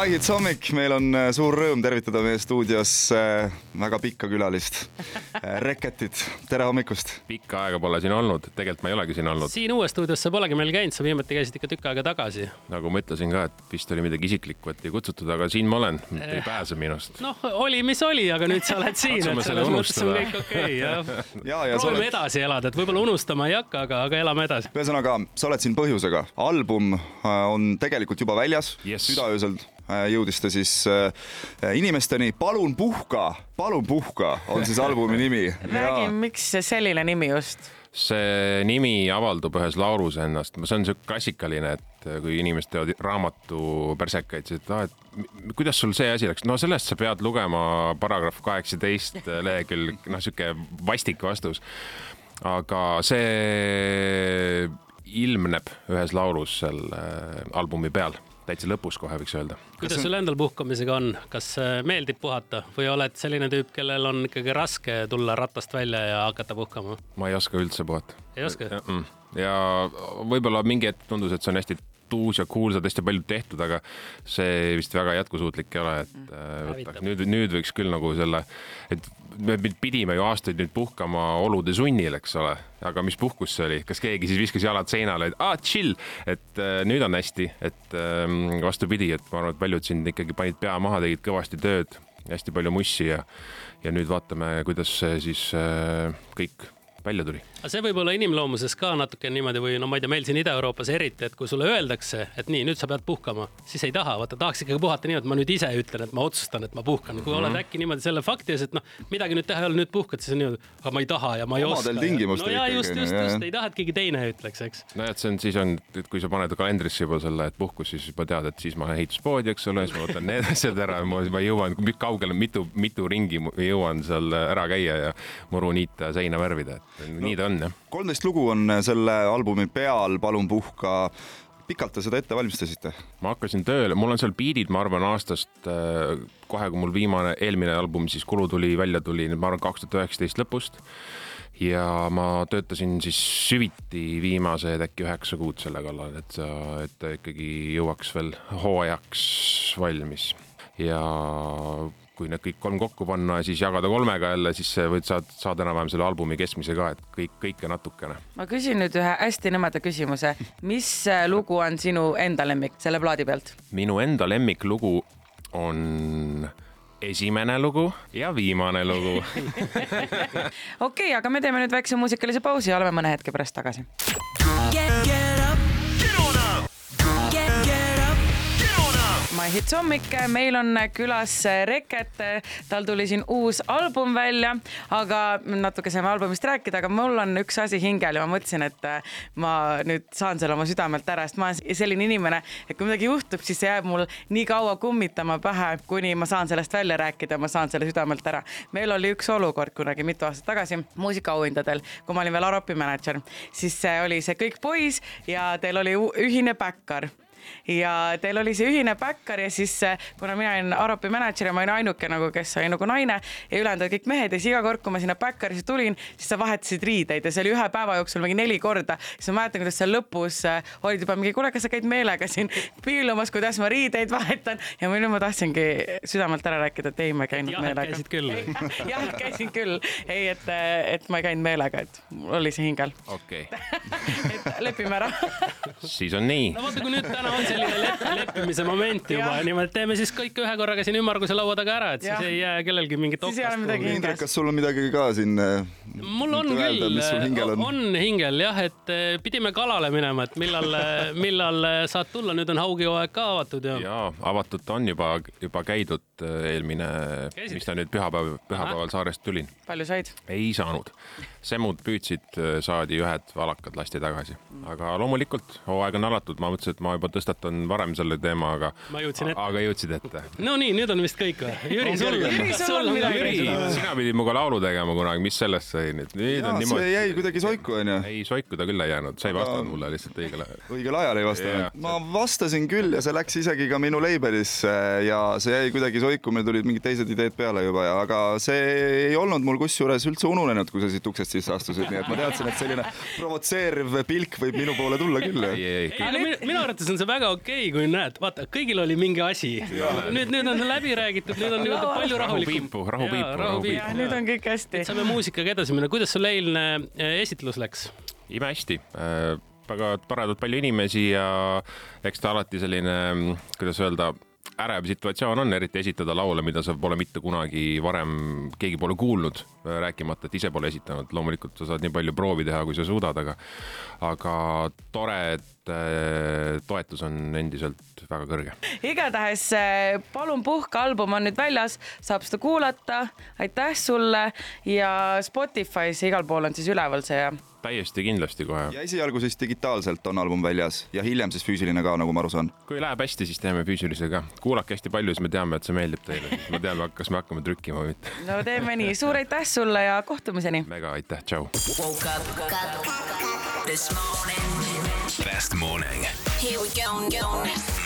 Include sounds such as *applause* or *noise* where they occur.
My Hits hommik, meil on äh, suur rõõm tervitada meie stuudios äh, väga pikka külalist, Reketit, tere hommikust. pikka aega pole siin olnud, tegelikult ma ei olegi siin olnud. siin uues stuudios sa polegi meil käinud, sa viimati käisid ikka tükk aega tagasi. nagu ma ütlesin ka, et vist oli midagi isiklikku, et ei kutsutud, aga siin ma olen, ei Eh. pääse minust. noh, oli, mis oli, aga nüüd sa oled siin, Katsume selle unustada. kõik okei okay, jah. *laughs* ja, ja sa proovime oled, edasi elada, et võib-olla unustama ei hakka, aga, aga elame edasi. ühesõnaga, sa oled siin põhjusega. album äh, on tegelikult juba väljas Yes. südaöösel äh, jõudis ta siis äh, inimesteni. palun puhka, palun puhka on siis albumi nimi. *laughs* räägi, miks selline nimi just? see nimi avaldub ühes laulus ennast, see on siuke klassikaline, et kui inimesed teevad raamatu pärsekaid, siis et aa, et kuidas sul see asi läks, no sellest sa pead lugema paragrahv kaheksateist *laughs* lehekülg, noh, sihuke vastik vastus. aga see ilmneb ühes laulus seal äh, albumi peal, täitsa lõpus kohe võiks öelda kuidas sul endal puhkamisega on, kas äh, meeldib puhata või oled selline tüüp, kellel on ikkagi raske tulla ratast välja ja hakata puhkama? ma ei oska üldse puhata. ei oska? ja võib-olla mingi hetk tundus, et see on hästi tuus ja seda hästi palju tehtud, aga see vist väga jätkusuutlik ei ole, et äh, võtta Hävitab. nüüd, nüüd võiks küll nagu selle, et me pidime ju aastaid nüüd puhkama olude sunnil, eks ole, aga mis puhkus see oli, kas keegi siis viskas jalad seinale, et aa chill, et äh, nüüd on hästi, et ähm, vastupidi, et ma arvan, et paljud siin ikkagi panid pea maha, tegid kõvasti tööd, hästi palju mussi ja ja nüüd vaatame, kuidas siis äh, kõik välja tuli aga see võib olla inimloomuses ka natuke niimoodi või no ma ei tea, meil siin Ida-Euroopas eriti, et kui sulle öeldakse, et nii, nüüd sa pead puhkama, siis ei taha, vaata tahaks ikkagi puhata nii, et ma nüüd ise ütlen, et ma otsustan, et ma puhkan. kui oled äkki niimoodi selle fakti ees, et noh, midagi nüüd teha ei ole, nüüd puhkad, siis on niimoodi, aga ma ei taha ja ma ei Omadel oska. no ja ikkagi, just, just, jah. just, ei taha, et keegi teine ütleks, eks. nojah, et see on, siis on, et kui sa paned kalendrisse juba selle, et puhkus, siis juba tead, et siis ma lähen ehituspoodi, eks ole, siis ma võtan need *laughs* asjad ära, ma, ma jõuan, kaugele, mitu, mitu ringi jõuan seal ära käia ja muru niita ja seina värvida, et nii ta on jah. kolmteist lugu on selle albumi peal, Palun puhka. pikalt te seda ette valmistasite? ma hakkasin tööle, mul on seal biidid, ma arvan aastast äh, kohe, kui mul viimane, eelmine album siis Kulu tuli, välja tuli, ma arvan kaks tuhat üheksateist lõpust. ja ma töötasin siis süviti viimased äkki üheksa kuud selle kallal, et et ta ikkagi jõuaks veel hooajaks valmis ja kui need kõik kolm kokku panna ja siis jagada kolmega jälle, siis võid saad, saad enam-vähem selle albumi keskmise ka, et kõik, kõike natukene. ma küsin nüüd ühe hästi nõmeda küsimuse. mis äh, lugu on sinu enda lemmik selle plaadi pealt? minu enda lemmiklugu on esimene lugu ja viimane lugu. *laughs* okei okay,, aga me teeme nüüd väikse muusikalise pausi ja oleme mõne hetke pärast tagasi. My Hits hommik, meil on külas Reket, tal tuli siin uus album välja, aga natuke saime albumist rääkida, aga mul on üks asi hingel ja ma mõtlesin, et ma nüüd saan selle oma südamelt ära, sest ma olen selline inimene, et kui midagi juhtub, siis see jääb mul nii kaua kummitama pähe, kuni ma saan sellest välja rääkida, ma saan selle südamelt ära. meil oli üks olukord kunagi mitu aastat tagasi muusikaauhindadel, kui ma olin veel Aropi mänedžer, siis see oli see Kõik poiss ja teil oli ühine backar ja teil oli see ühine backar ja siis äh, kuna mina olin Aropi mänedžer ja ma olin ainuke nagu, kes oli nagu naine ja ülejäänud olid kõik mehed ja siis iga kord, kui ma sinna backarisse tulin, siis sa vahetasid riideid ja see oli ühe päeva jooksul mingi neli korda. siis ma mäletan, kuidas seal lõpus äh, olid juba mingi, kuule, kas sa käid meelega siin piilumas, kuidas ma riideid vahetan ja nüüd ma tahtsingi südamelt ära rääkida, et ei, ma ei käinud jah, meelega. käisid küll. *laughs* jah, käisin küll, ei, et, et ma ei käinud meelega, et mul oli see hingel, okei *laughs* et lepime ära. siis on nii no vaata, kui nüüd täna *laughs* on selline lep *laughs* leppimise moment juba niimoodi, teeme siis kõik ühe korraga siin ümmarguse laua taga ära, et Jah. siis ei jää kellelgi mingit okast. Indrek, kas sul on midagi ka siin? mul on küll, hingel on, on hingel jah, et eh, pidime kalale minema, et millal, *laughs* millal saad tulla, nüüd on haugihooaeg ka avatud ja, ja. ja avatud ta on juba, juba käidud eelmine, mis ta nüüd pühapäev, pühapäeval saarest tulin, palju said? ei saanud. semmud püüdsid, saadi ühed valakad lasti tagasi, aga loomulikult hooaeg on alatud, ma mõtlesin, et ma juba tõstatan varem selle teema, aga Ma jõudsin ette. aga jõudsid ette. no nii, nüüd on vist kõik või? Jüri, sul Jüri, sul on midagi Jüri, sina pidid minuga laulu tegema kunagi, mis sellest sai nüüd? nüüd on see niimoodi. jäi kuidagi soiku, onju. ei, soiku ta küll ei jäänud, sa ei vastanud mulle lihtsalt õigel ajal. õigel ajal ei vastanud ma vastasin küll ja see läks isegi ka minu label'isse ja see jäi kuidagi soiku, meil tulid mingid teised ideed peale juba ja, aga see ei olnud mul kusjuures üldse ununenud, kui sa siit uksest sisse astusid, nii et ma teadsin, et selline provotseeriv pilk võib minu poole tulla küll. minu arvates on see väga okei okay,, kui näed, vaata, kõigil oli mingi asi. nüüd, nüüd on see läbi räägitud, nüüd on niimoodi palju rahulikum. rahupiipu, rahupiipu, rahupiipu. nüüd on kõik hästi. saame muusikaga edasi minna, kuidas sul eilne eh, esitlus läks? imehästi, väga toredalt palju inimesi ja eks ta alati selline, kuidas öelda, ärev situatsioon on, eriti esitada laule, mida sa pole mitte kunagi varem keegi pole kuulnud, rääkimata, et ise pole esitanud, loomulikult sa saad nii palju proovi teha, kui sa suudad, aga aga tore, et äh, toetus on endiselt väga kõrge. igatahes eh, Palun puhka album on nüüd väljas, saab seda kuulata. aitäh sulle ja Spotify's igal pool on siis üleval see ja täiesti kindlasti kohe. ja esialgu siis digitaalselt on album väljas ja hiljem siis füüsiline ka, nagu ma aru saan. kui läheb hästi, siis teeme füüsilise ka. kuulake hästi palju, siis me teame, et see meeldib teile, siis me teame, kas me hakkame trükkima või mitte. no teeme nii, suur aitäh sulle ja kohtumiseni. mega aitäh, tšau. Best morning. Here we go. go.